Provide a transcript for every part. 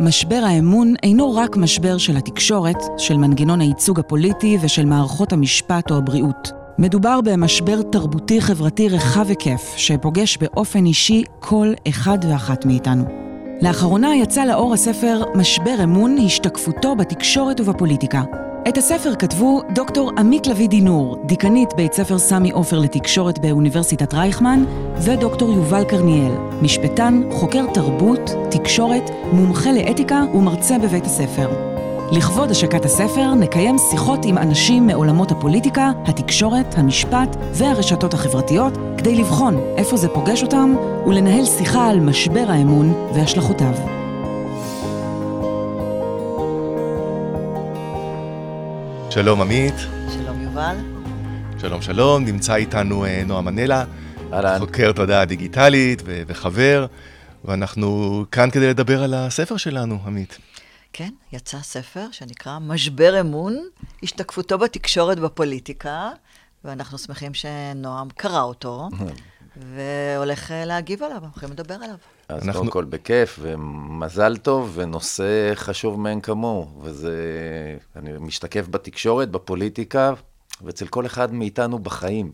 משבר האמון אינו רק משבר של התקשורת, של מנגנון הייצוג הפוליטי ושל מערכות המשפט או הבריאות. מדובר במשבר תרבותי-חברתי רחב היקף, שפוגש באופן אישי כל אחד ואחת מאיתנו. לאחרונה יצא לאור הספר "משבר אמון, השתקפותו בתקשורת ובפוליטיקה", את הספר כתבו דוקטור עמית לביא דינור, דיקנית בית ספר סמי עופר לתקשורת באוניברסיטת רייכמן, ודוקטור יובל קרניאל, משפטן, חוקר תרבות, תקשורת, מומחה לאתיקה ומרצה בבית הספר. לכבוד השקת הספר נקיים שיחות עם אנשים מעולמות הפוליטיקה, התקשורת, המשפט והרשתות החברתיות, כדי לבחון איפה זה פוגש אותם ולנהל שיחה על משבר האמון והשלכותיו. שלום עמית. שלום יובל. שלום שלום, נמצא איתנו אה, נועה מנלה, חוקר תודעה דיגיטלית ו- וחבר, ואנחנו כאן כדי לדבר על הספר שלנו, עמית. כן, יצא ספר שנקרא משבר אמון, השתקפותו בתקשורת בפוליטיקה, ואנחנו שמחים שנועם קרא אותו, והולך אה, להגיב עליו, אנחנו הולכים לדבר עליו. אז אנחנו... קודם כל בכיף, ומזל טוב, ונושא חשוב מאין כמוהו, וזה, אני משתקף בתקשורת, בפוליטיקה, ואצל כל אחד מאיתנו בחיים.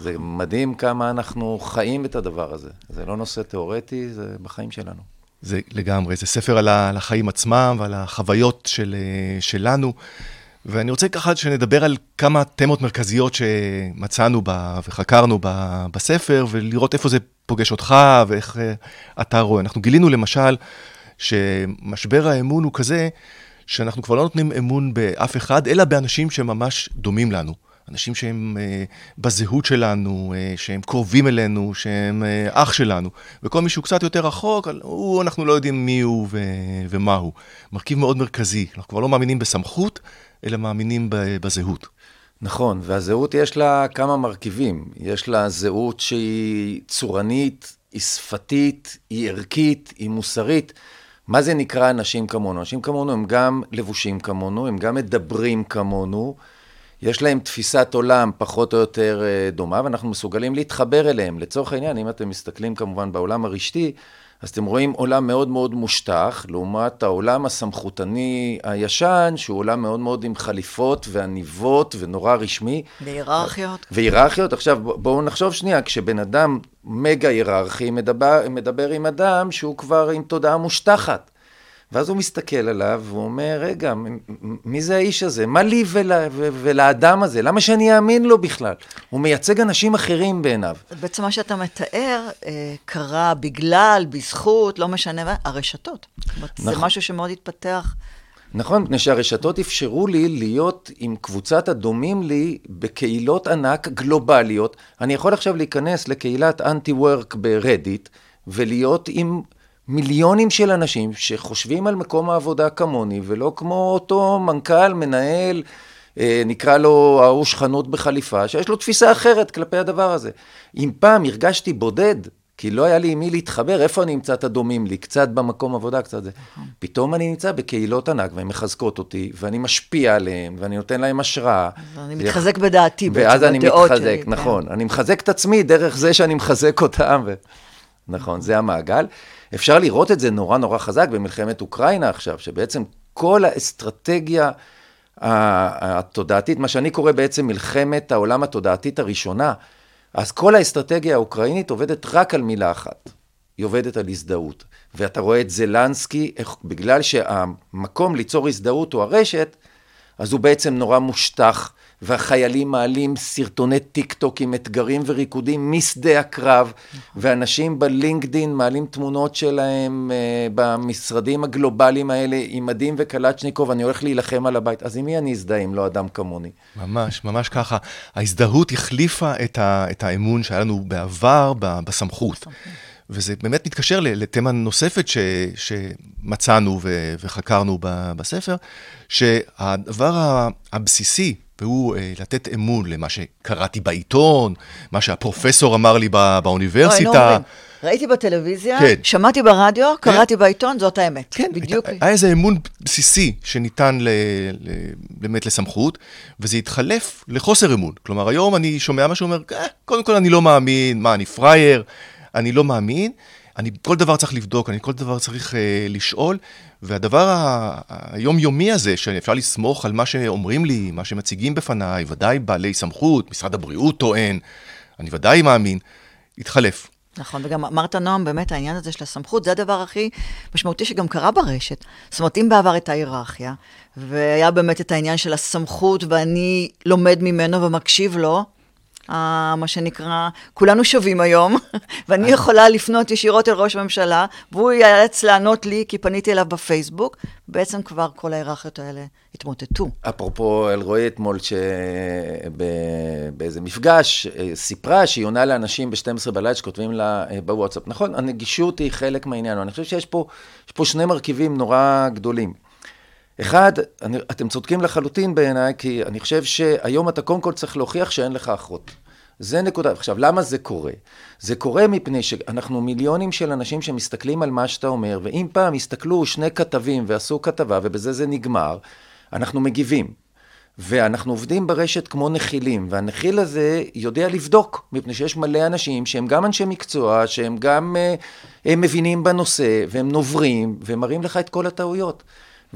זה מדהים כמה אנחנו חיים את הדבר הזה. זה לא נושא תיאורטי, זה בחיים שלנו. זה לגמרי, זה ספר על החיים עצמם ועל החוויות של, שלנו. ואני רוצה ככה שנדבר על כמה תמות מרכזיות שמצאנו בה וחקרנו בה, בספר, ולראות איפה זה פוגש אותך ואיך uh, אתה רואה. אנחנו גילינו למשל שמשבר האמון הוא כזה, שאנחנו כבר לא נותנים אמון באף אחד, אלא באנשים שממש דומים לנו. אנשים שהם uh, בזהות שלנו, uh, שהם קרובים אלינו, שהם uh, אח שלנו. וכל מי שהוא קצת יותר רחוק, הוא, אנחנו לא יודעים מי הוא ו- ומה הוא. מרכיב מאוד מרכזי. אנחנו כבר לא מאמינים בסמכות, אלא מאמינים בזהות. נכון, והזהות יש לה כמה מרכיבים. יש לה זהות שהיא צורנית, היא שפתית, היא ערכית, היא מוסרית. מה זה נקרא אנשים כמונו? אנשים כמונו הם גם לבושים כמונו, הם גם מדברים כמונו, יש להם תפיסת עולם פחות או יותר אה, דומה, ואנחנו מסוגלים להתחבר אליהם. לצורך העניין, אם אתם מסתכלים כמובן בעולם הרשתי, אז אתם רואים עולם מאוד מאוד מושטח, לעומת העולם הסמכותני הישן, שהוא עולם מאוד מאוד עם חליפות ועניבות ונורא רשמי. והיררכיות. והיררכיות. עכשיו, בואו נחשוב שנייה, כשבן אדם מגה היררכי מדבר, מדבר עם אדם שהוא כבר עם תודעה מושטחת. ואז הוא מסתכל עליו, והוא אומר, רגע, מי זה האיש הזה? מה לי ול, ולאדם הזה? למה שאני אאמין לו בכלל? הוא מייצג אנשים אחרים בעיניו. בעצם מה שאתה מתאר אה, קרה בגלל, בזכות, לא משנה מה, הרשתות. נכון. זה משהו שמאוד התפתח. נכון, מפני שהרשתות אפשרו לי להיות עם קבוצת הדומים לי בקהילות ענק גלובליות. אני יכול עכשיו להיכנס לקהילת אנטי-וורק ברדיט, ולהיות עם מיליונים של אנשים שחושבים על מקום העבודה כמוני, ולא כמו אותו מנכ"ל, מנהל, אה, נקרא לו ההוא חנות בחליפה, שיש לו תפיסה אחרת כלפי הדבר הזה. אם פעם הרגשתי בודד, כי לא היה לי עם מי להתחבר, איפה אני אמצא את הדומים לי? קצת במקום עבודה, קצת זה. פתאום אני נמצא בקהילות ענק, והן מחזקות אותי, ואני משפיע עליהן, ואני נותן להן השראה. אני מתחזק בדעתי, ואז אני מתחזק, נכון. אני מחזק את עצמי דרך זה שאני מחזק אותם. נכון, זה המעגל. אפשר לראות את זה נורא נורא חזק במלחמת אוקראינה עכשיו, שבעצם כל האסטרטגיה התודעתית, מה שאני קורא בעצם מלחמת העולם התודעתית הראשונה, אז כל האסטרטגיה האוקראינית עובדת רק על מילה אחת, היא עובדת על הזדהות. ואתה רואה את זלנסקי, איך, בגלל שהמקום ליצור הזדהות הוא הרשת, אז הוא בעצם נורא מושטח. והחיילים מעלים סרטוני טיק טוק עם אתגרים וריקודים משדה הקרב, ואנשים בלינקדין מעלים תמונות שלהם uh, במשרדים הגלובליים האלה עם מדים וקלצ'ניקוב, אני הולך להילחם על הבית. אז עם מי אני אזדהה אם לא אדם כמוני? ממש, ממש ככה. ההזדהות החליפה את, ה, את האמון שהיה לנו בעבר בסמכות. וזה באמת מתקשר לתמה נוספת ש, שמצאנו ו, וחקרנו בספר, שהדבר הבסיסי והוא אה, לתת אמון למה שקראתי בעיתון, מה שהפרופסור אמר לי בא, באוניברסיטה. לא, לא ראיתי בטלוויזיה, כן. שמעתי ברדיו, כן. קראתי בעיתון, זאת האמת. כן, בדיוק. היה, היה איזה אמון בסיסי שניתן ל, ל, באמת לסמכות, וזה התחלף לחוסר אמון. כלומר, היום אני שומע משהו, אומר, אה, קודם כל אני לא מאמין, מה, אני פראייר, אני לא מאמין. אני כל דבר צריך לבדוק, אני כל דבר צריך uh, לשאול, והדבר היומיומי הזה, שאפשר לסמוך על מה שאומרים לי, מה שמציגים בפניי, ודאי בעלי סמכות, משרד הבריאות טוען, אני ודאי מאמין, התחלף. נכון, וגם אמרת, נועם, באמת העניין הזה של הסמכות, זה הדבר הכי משמעותי שגם קרה ברשת. זאת אומרת, אם בעבר הייתה היררכיה, והיה באמת את העניין של הסמכות, ואני לומד ממנו ומקשיב לו, אה, מה שנקרא, כולנו שווים היום, ואני יכולה לפנות ישירות אל ראש הממשלה, והוא ייאלץ לענות לי, כי פניתי אליו בפייסבוק, בעצם כבר כל ההיררכיות האלה התמוטטו. אפרופו אלרועי אתמול, שבאיזה מפגש אה, סיפרה שהיא עונה לאנשים ב-12 בלילה שכותבים לה אה, בוואטסאפ. נכון, הנגישות היא חלק מהעניין, אני חושב שיש פה, פה שני מרכיבים נורא גדולים. אחד, אני, אתם צודקים לחלוטין בעיניי, כי אני חושב שהיום אתה קודם כל צריך להוכיח שאין לך אחות. זה נקודה. עכשיו, למה זה קורה? זה קורה מפני שאנחנו מיליונים של אנשים שמסתכלים על מה שאתה אומר, ואם פעם הסתכלו שני כתבים ועשו כתבה, ובזה זה נגמר, אנחנו מגיבים. ואנחנו עובדים ברשת כמו נחילים, והנחיל הזה יודע לבדוק, מפני שיש מלא אנשים שהם גם אנשי מקצוע, שהם גם אה, הם מבינים בנושא, והם נוברים, והם מראים לך את כל הטעויות.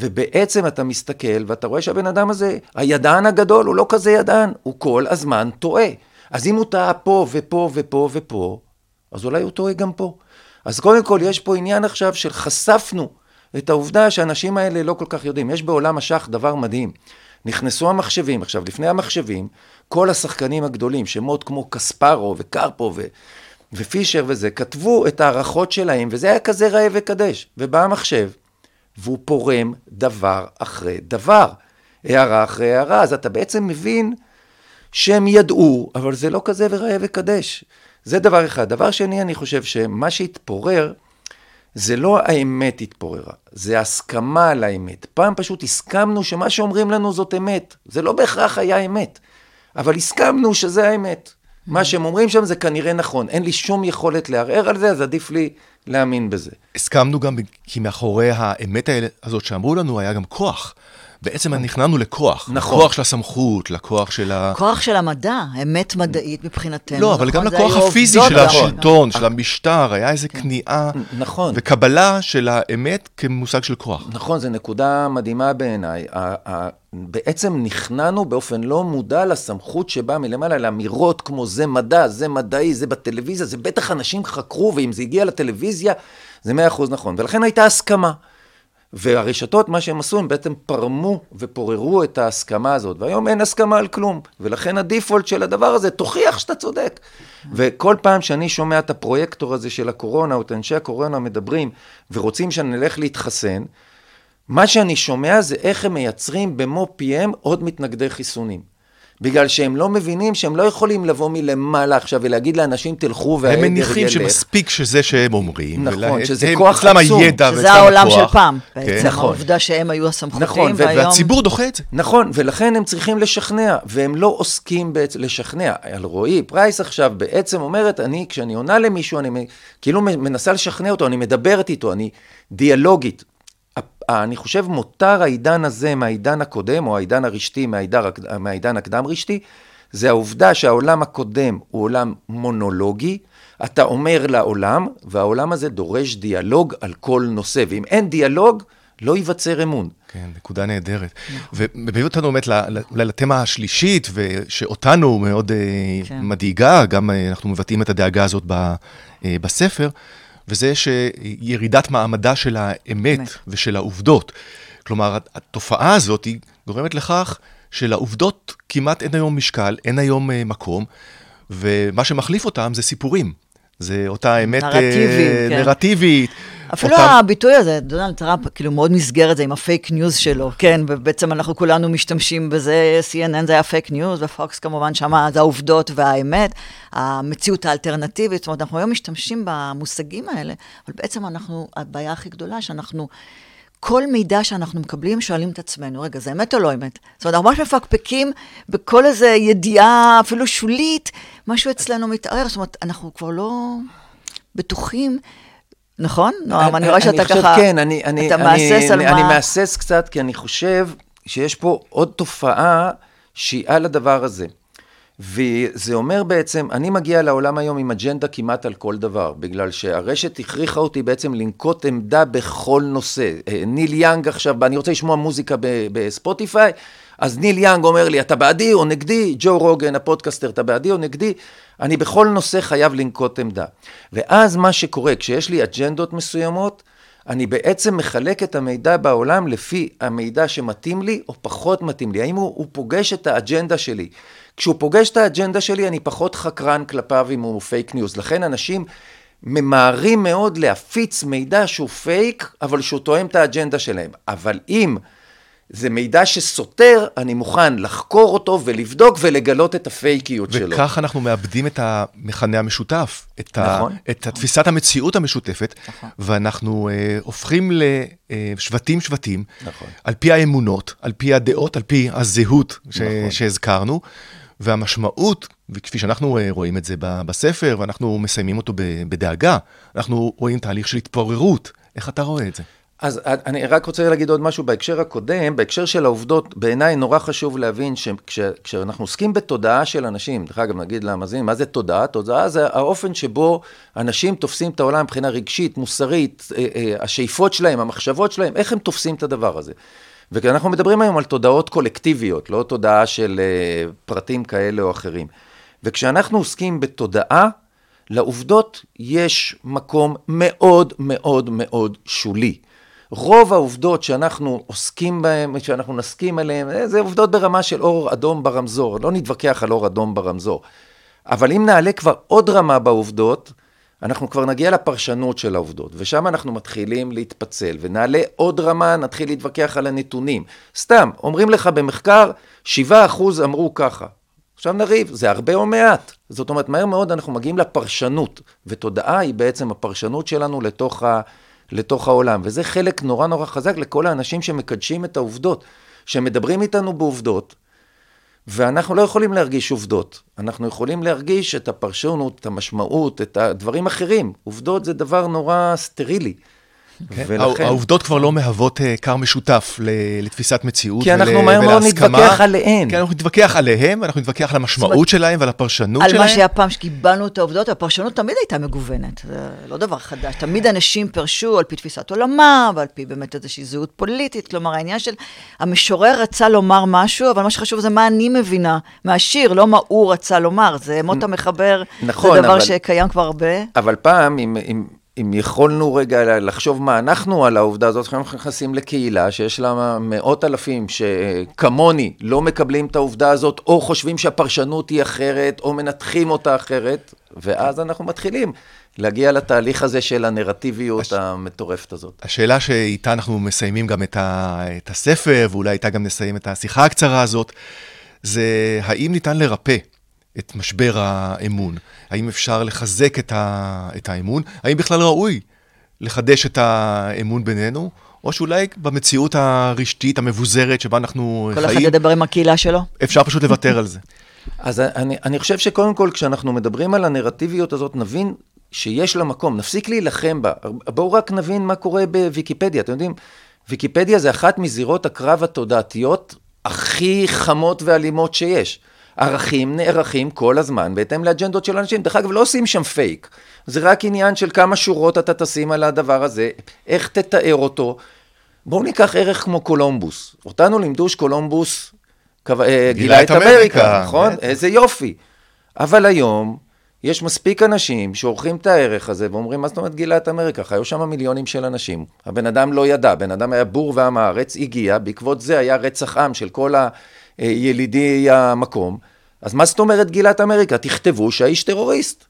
ובעצם אתה מסתכל ואתה רואה שהבן אדם הזה, הידען הגדול, הוא לא כזה ידען, הוא כל הזמן טועה. אז אם הוא טעה פה ופה ופה ופה, אז אולי הוא טועה גם פה. אז קודם כל יש פה עניין עכשיו של חשפנו את העובדה שהאנשים האלה לא כל כך יודעים. יש בעולם השח דבר מדהים. נכנסו המחשבים, עכשיו לפני המחשבים, כל השחקנים הגדולים, שמות כמו קספרו וקרפו ו... ופישר וזה, כתבו את ההערכות שלהם, וזה היה כזה ראה וקדש. ובא המחשב, והוא פורם דבר אחרי דבר, הערה אחרי הערה, אז אתה בעצם מבין שהם ידעו, אבל זה לא כזה וראה וקדש. זה דבר אחד. דבר שני, אני חושב שמה שהתפורר, זה לא האמת התפוררה, זה הסכמה על האמת. פעם פשוט הסכמנו שמה שאומרים לנו זאת אמת. זה לא בהכרח היה אמת, אבל הסכמנו שזה האמת. מה שהם אומרים שם זה כנראה נכון. אין לי שום יכולת לערער על זה, אז עדיף לי להאמין בזה. הסכמנו גם כי מאחורי האמת הזאת שאמרו לנו היה גם כוח. בעצם נכנענו לכוח. נכון. לכוח של הסמכות, לכוח של ה... כוח של המדע, אמת מדעית מבחינתנו. לא, אבל נכון? גם לכוח היו הפיזי עובדות של גם. השלטון, של המשטר, היה איזה כניעה נכון. וקבלה של האמת כמושג של כוח. נכון, זו נקודה מדהימה בעיניי. בעצם נכנענו באופן לא מודע לסמכות שבאה מלמעלה, לאמירות כמו זה מדע, זה מדעי, זה בטלוויזיה, זה בטח אנשים חקרו, ואם זה הגיע לטלוויזיה, זה מאה אחוז נכון. ולכן הייתה הסכמה. והרשתות, מה שהם עשו, הם בעצם פרמו ופוררו את ההסכמה הזאת, והיום אין הסכמה על כלום, ולכן הדיפולט של הדבר הזה, תוכיח שאתה צודק. וכל פעם שאני שומע את הפרויקטור הזה של הקורונה, או את אנשי הקורונה מדברים, ורוצים שנלך להתחסן, מה שאני שומע זה איך הם מייצרים במו פיהם עוד מתנגדי חיסונים. בגלל שהם לא מבינים שהם לא יכולים לבוא מלמעלה עכשיו ולהגיד לאנשים תלכו והעדר הם ילך. מניחים שמספיק שזה שהם אומרים. נכון, ולה- שזה הם- כוח אצלם עצום. הידע שזה העולם של. פעם, כן. בעצם. נכון. העובדה שהם היו הסמכותיים, נכון, והיום... והציבור דוחה את זה. נכון, ולכן הם צריכים לשכנע, והם לא עוסקים בעצם לשכנע. על רועי פרייס עכשיו בעצם אומרת, אני, כשאני עונה למישהו, אני כאילו מנסה לשכנע אותו, אני מדברת איתו, אני דיאלוגית. אני חושב מותר העידן הזה מהעידן הקודם, או העידן הרשתי מהעידן, מהעידן הקדם-רשתי, זה העובדה שהעולם הקודם הוא עולם מונולוגי, אתה אומר לעולם, והעולם הזה דורש דיאלוג על כל נושא, ואם אין דיאלוג, לא ייווצר אמון. כן, נקודה נהדרת. ומביא אותנו באמת ל- ל- אולי לתמה השלישית, ושאותנו מאוד אה, כן. מדאיגה, גם אה, אנחנו מבטאים את הדאגה הזאת ב- אה, בספר, וזה שירידת מעמדה של האמת אמת. ושל העובדות. כלומר, התופעה הזאת היא גורמת לכך שלעובדות כמעט אין היום משקל, אין היום אה, מקום, ומה שמחליף אותם זה סיפורים. זה אותה אמת אה, נרטיבית, כן. נרטיבית. אפילו אותם- הביטוי הזה, דונלד טראמפ כאילו מאוד מסגר את זה עם הפייק ניוז שלו, כן, ובעצם אנחנו כולנו משתמשים בזה, CNN זה היה פייק ניוז, ופוקס כמובן שמה זה העובדות והאמת, המציאות האלטרנטיבית, זאת אומרת, אנחנו היום משתמשים במושגים האלה, אבל בעצם אנחנו, הבעיה הכי גדולה שאנחנו... כל מידע שאנחנו מקבלים, שואלים את עצמנו, רגע, זה אמת או לא אמת? זאת אומרת, אנחנו ממש מפקפקים בכל איזו ידיעה, אפילו שולית, משהו אצלנו מתערער, זאת אומרת, אנחנו כבר לא בטוחים, נכון? נועם, אני רואה שאתה ככה, כן, אני, אני, אתה אני, מהסס על אני, מה... אני מהסס קצת, כי אני חושב שיש פה עוד תופעה שהיא על הדבר הזה. וזה אומר בעצם, אני מגיע לעולם היום עם אג'נדה כמעט על כל דבר, בגלל שהרשת הכריחה אותי בעצם לנקוט עמדה בכל נושא. אה, ניל יאנג עכשיו, אני רוצה לשמוע מוזיקה בספוטיפיי, אז ניל יאנג אומר לי, אתה בעדי או נגדי? ג'ו רוגן, הפודקאסטר, אתה בעדי או נגדי? אני בכל נושא חייב לנקוט עמדה. ואז מה שקורה, כשיש לי אג'נדות מסוימות, אני בעצם מחלק את המידע בעולם לפי המידע שמתאים לי או פחות מתאים לי. האם הוא, הוא פוגש את האג'נדה שלי? כשהוא פוגש את האג'נדה שלי, אני פחות חקרן כלפיו אם הוא פייק ניוז. לכן אנשים ממהרים מאוד להפיץ מידע שהוא פייק, אבל שהוא תואם את האג'נדה שלהם. אבל אם... זה מידע שסותר, אני מוכן לחקור אותו ולבדוק ולגלות את הפייקיות וכך שלו. וכך אנחנו מאבדים את המכנה המשותף, את, נכון. ה, את תפיסת המציאות המשותפת, נכון. ואנחנו uh, הופכים לשבטים-שבטים, נכון. על פי האמונות, על פי הדעות, על פי הזהות ש, נכון. שהזכרנו, והמשמעות, וכפי שאנחנו uh, רואים את זה בספר, ואנחנו מסיימים אותו בדאגה, אנחנו רואים תהליך של התפוררות. איך אתה רואה את זה? אז אני רק רוצה להגיד עוד משהו בהקשר הקודם, בהקשר של העובדות, בעיניי נורא חשוב להבין שכשאנחנו עוסקים בתודעה של אנשים, דרך אגב נגיד למאזינים, מה זה תודעה? תודעה זה האופן שבו אנשים תופסים את העולם מבחינה רגשית, מוסרית, אה, אה, השאיפות שלהם, המחשבות שלהם, איך הם תופסים את הדבר הזה. ואנחנו מדברים היום על תודעות קולקטיביות, לא תודעה של אה, פרטים כאלה או אחרים. וכשאנחנו עוסקים בתודעה, לעובדות יש מקום מאוד מאוד מאוד שולי. רוב העובדות שאנחנו עוסקים בהן, שאנחנו נסכים עליהן, אה, זה עובדות ברמה של אור אדום ברמזור, לא נתווכח על אור אדום ברמזור. אבל אם נעלה כבר עוד רמה בעובדות, אנחנו כבר נגיע לפרשנות של העובדות, ושם אנחנו מתחילים להתפצל, ונעלה עוד רמה, נתחיל להתווכח על הנתונים. סתם, אומרים לך במחקר, 7% אמרו ככה. עכשיו נריב, זה הרבה או מעט. זאת אומרת, מהר מאוד אנחנו מגיעים לפרשנות, ותודעה היא בעצם הפרשנות שלנו לתוך ה... לתוך העולם, וזה חלק נורא נורא חזק לכל האנשים שמקדשים את העובדות, שמדברים איתנו בעובדות, ואנחנו לא יכולים להרגיש עובדות, אנחנו יכולים להרגיש את הפרשנות, את המשמעות, את הדברים האחרים. עובדות זה דבר נורא סטרילי. כן. ולכן... העובדות כבר לא מהוות אה, כר משותף לתפיסת מציאות כי אנחנו מהר מאוד נתווכח עליהן. כי אנחנו נתווכח עליהן, ואנחנו נתווכח על המשמעות שלהן ועל הפרשנות שלהן. על מה שהיה פעם שקיבלנו את העובדות, הפרשנות תמיד הייתה מגוונת, זה לא דבר חדש. תמיד אנשים פרשו על פי תפיסת עולמה, ועל פי באמת איזושהי זהות פוליטית. כלומר, העניין של המשורר רצה לומר משהו, אבל מה שחשוב זה מה אני מבינה מהשיר, לא מה הוא רצה לומר. זה מות המחבר, נכון, זה דבר אבל, שקיים כבר הרבה. אבל פעם, אם... אם... יכולנו רגע לחשוב מה אנחנו על העובדה הזאת, אנחנו נכנסים לקהילה שיש לה מאות אלפים שכמוני לא מקבלים את העובדה הזאת, או חושבים שהפרשנות היא אחרת, או מנתחים אותה אחרת, ואז אנחנו מתחילים להגיע לתהליך הזה של הנרטיביות הש... המטורפת הזאת. השאלה שאיתה אנחנו מסיימים גם את, ה... את הספר, ואולי איתה גם נסיים את השיחה הקצרה הזאת, זה האם ניתן לרפא את משבר האמון? האם אפשר לחזק את, ה, את האמון? האם בכלל ראוי לחדש את האמון בינינו? או שאולי במציאות הרשתית, המבוזרת, שבה אנחנו כל חיים... כל אחד ידבר עם הקהילה שלו? אפשר פשוט לוותר על זה. אז אני, אני חושב שקודם כל, כשאנחנו מדברים על הנרטיביות הזאת, נבין שיש לה מקום, נפסיק להילחם בה. בואו רק נבין מה קורה בוויקיפדיה. אתם יודעים, ויקיפדיה זה אחת מזירות הקרב התודעתיות הכי חמות ואלימות שיש. ערכים נערכים כל הזמן בהתאם לאג'נדות של אנשים. דרך אגב, לא עושים שם פייק. זה רק עניין של כמה שורות אתה תשים על הדבר הזה, איך תתאר אותו. בואו ניקח ערך כמו קולומבוס. אותנו לימדו שקולומבוס גילה, גילה את אמריקה, אמריקה נכון? את... איזה יופי. אבל היום יש מספיק אנשים שעורכים את הערך הזה ואומרים, מה זאת אומרת גילה את אמריקה? חיו שם מיליונים של אנשים. הבן אדם לא ידע, בן אדם היה בור ועם הארץ, הגיע, בעקבות זה היה רצח עם של כל ה... ילידי המקום. אז מה זאת אומרת גילת אמריקה? תכתבו שהאיש טרוריסט.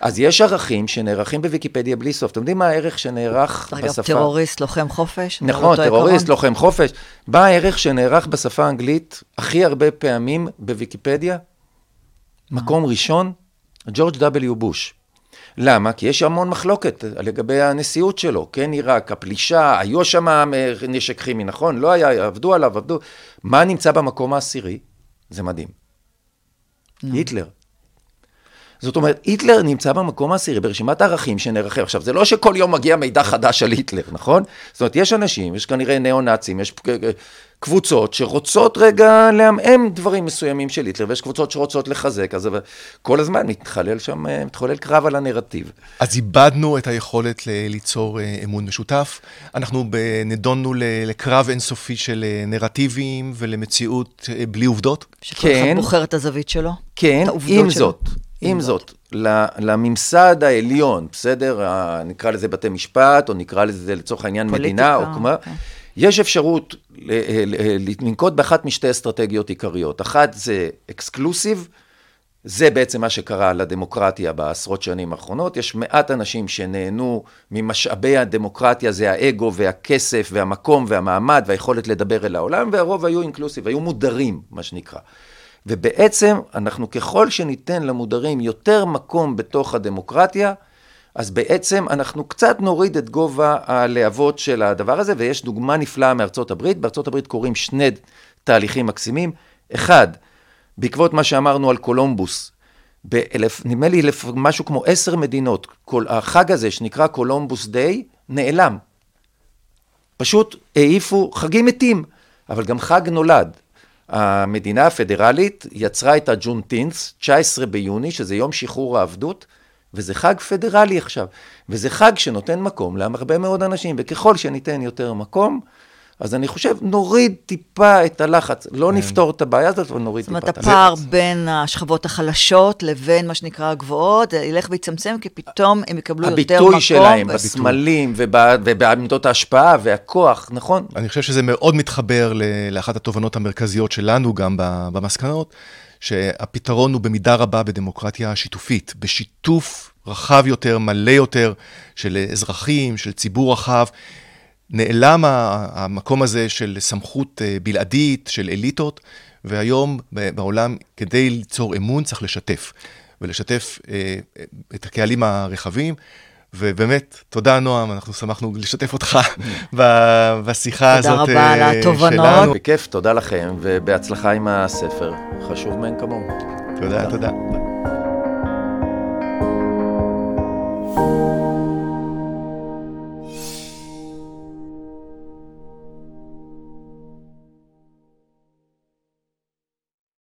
אז יש ערכים שנערכים בוויקיפדיה בלי סוף. אתם יודעים מה הערך שנערך אגב, בשפה? טרוריסט, לוחם חופש? נכון, טרוריסט, לוחם חופש. מה הערך שנערך בשפה האנגלית הכי הרבה פעמים בוויקיפדיה? מקום ראשון, ג'ורג' W. בוש. למה? כי יש המון מחלוקת לגבי הנשיאות שלו, כן עיראק, הפלישה, היו שם נשק כימי, נכון? לא היה, עבדו עליו, עבדו. מה נמצא במקום העשירי? זה מדהים. היטלר. זאת אומרת, היטלר נמצא במקום העשירי ברשימת הערכים שנערכים. עכשיו, זה לא שכל יום מגיע מידע חדש על היטלר, נכון? זאת אומרת, יש אנשים, יש כנראה ניאו-נאצים, יש קבוצות שרוצות רגע לעמעם דברים מסוימים של היטלר, ויש קבוצות שרוצות לחזק, אז כל הזמן מתחולל שם, מתחולל קרב על הנרטיב. אז איבדנו את היכולת ליצור אה, אמון משותף. אנחנו נידונו לקרב אינסופי של אה, נרטיבים ולמציאות אה, בלי עובדות. שכל כן. אחד בוחר את הזווית שלו. כן, עם שלו. זאת. עם זאת, לממסד העליון, בסדר? נקרא לזה בתי משפט, או נקרא לזה לצורך העניין פוליטיקה, מדינה, או כמו... כן. יש אפשרות לנקוט באחת משתי אסטרטגיות עיקריות. אחת זה אקסקלוסיב, זה בעצם מה שקרה לדמוקרטיה בעשרות שנים האחרונות. יש מעט אנשים שנהנו ממשאבי הדמוקרטיה, זה האגו והכסף והמקום והמעמד והיכולת לדבר אל העולם, והרוב היו אינקלוסיב, היו מודרים, מה שנקרא. ובעצם אנחנו ככל שניתן למודרים יותר מקום בתוך הדמוקרטיה, אז בעצם אנחנו קצת נוריד את גובה הלהבות של הדבר הזה, ויש דוגמה נפלאה מארצות הברית. בארצות הברית קורים שני תהליכים מקסימים. אחד, בעקבות מה שאמרנו על קולומבוס, באלף, נדמה לי אלף, משהו כמו עשר מדינות, כל, החג הזה שנקרא Columbus Day, נעלם. פשוט העיפו חגים מתים, אבל גם חג נולד. המדינה הפדרלית יצרה את ה Juneteenth, 19 ביוני, שזה יום שחרור העבדות, וזה חג פדרלי עכשיו, וזה חג שנותן מקום להרבה מאוד אנשים, וככל שניתן יותר מקום, אז אני חושב, נוריד טיפה את הלחץ. לא כן. נפתור את הבעיה הזאת, אבל נוריד טיפה את הלחץ. זאת אומרת, הפער בין השכבות החלשות לבין מה שנקרא הגבוהות, ילך ויצמצם, כי פתאום הם יקבלו יותר מקום. הביטוי שלהם, בסמלים ובעמדות ההשפעה והכוח, נכון? אני חושב שזה מאוד מתחבר לאחת התובנות המרכזיות שלנו גם במסקנות. שהפתרון הוא במידה רבה בדמוקרטיה שיתופית, בשיתוף רחב יותר, מלא יותר, של אזרחים, של ציבור רחב. נעלם המקום הזה של סמכות אה, בלעדית, של אליטות, והיום בעולם, כדי ליצור אמון, צריך לשתף. ולשתף אה, את הקהלים הרחבים. ובאמת, תודה נועם, אנחנו שמחנו לשתף אותך בשיחה הזאת שלנו. תודה רבה על אה, התובנות. בכיף, תודה לכם, ובהצלחה עם הספר. חשוב מאין כמוהו. תודה, תודה.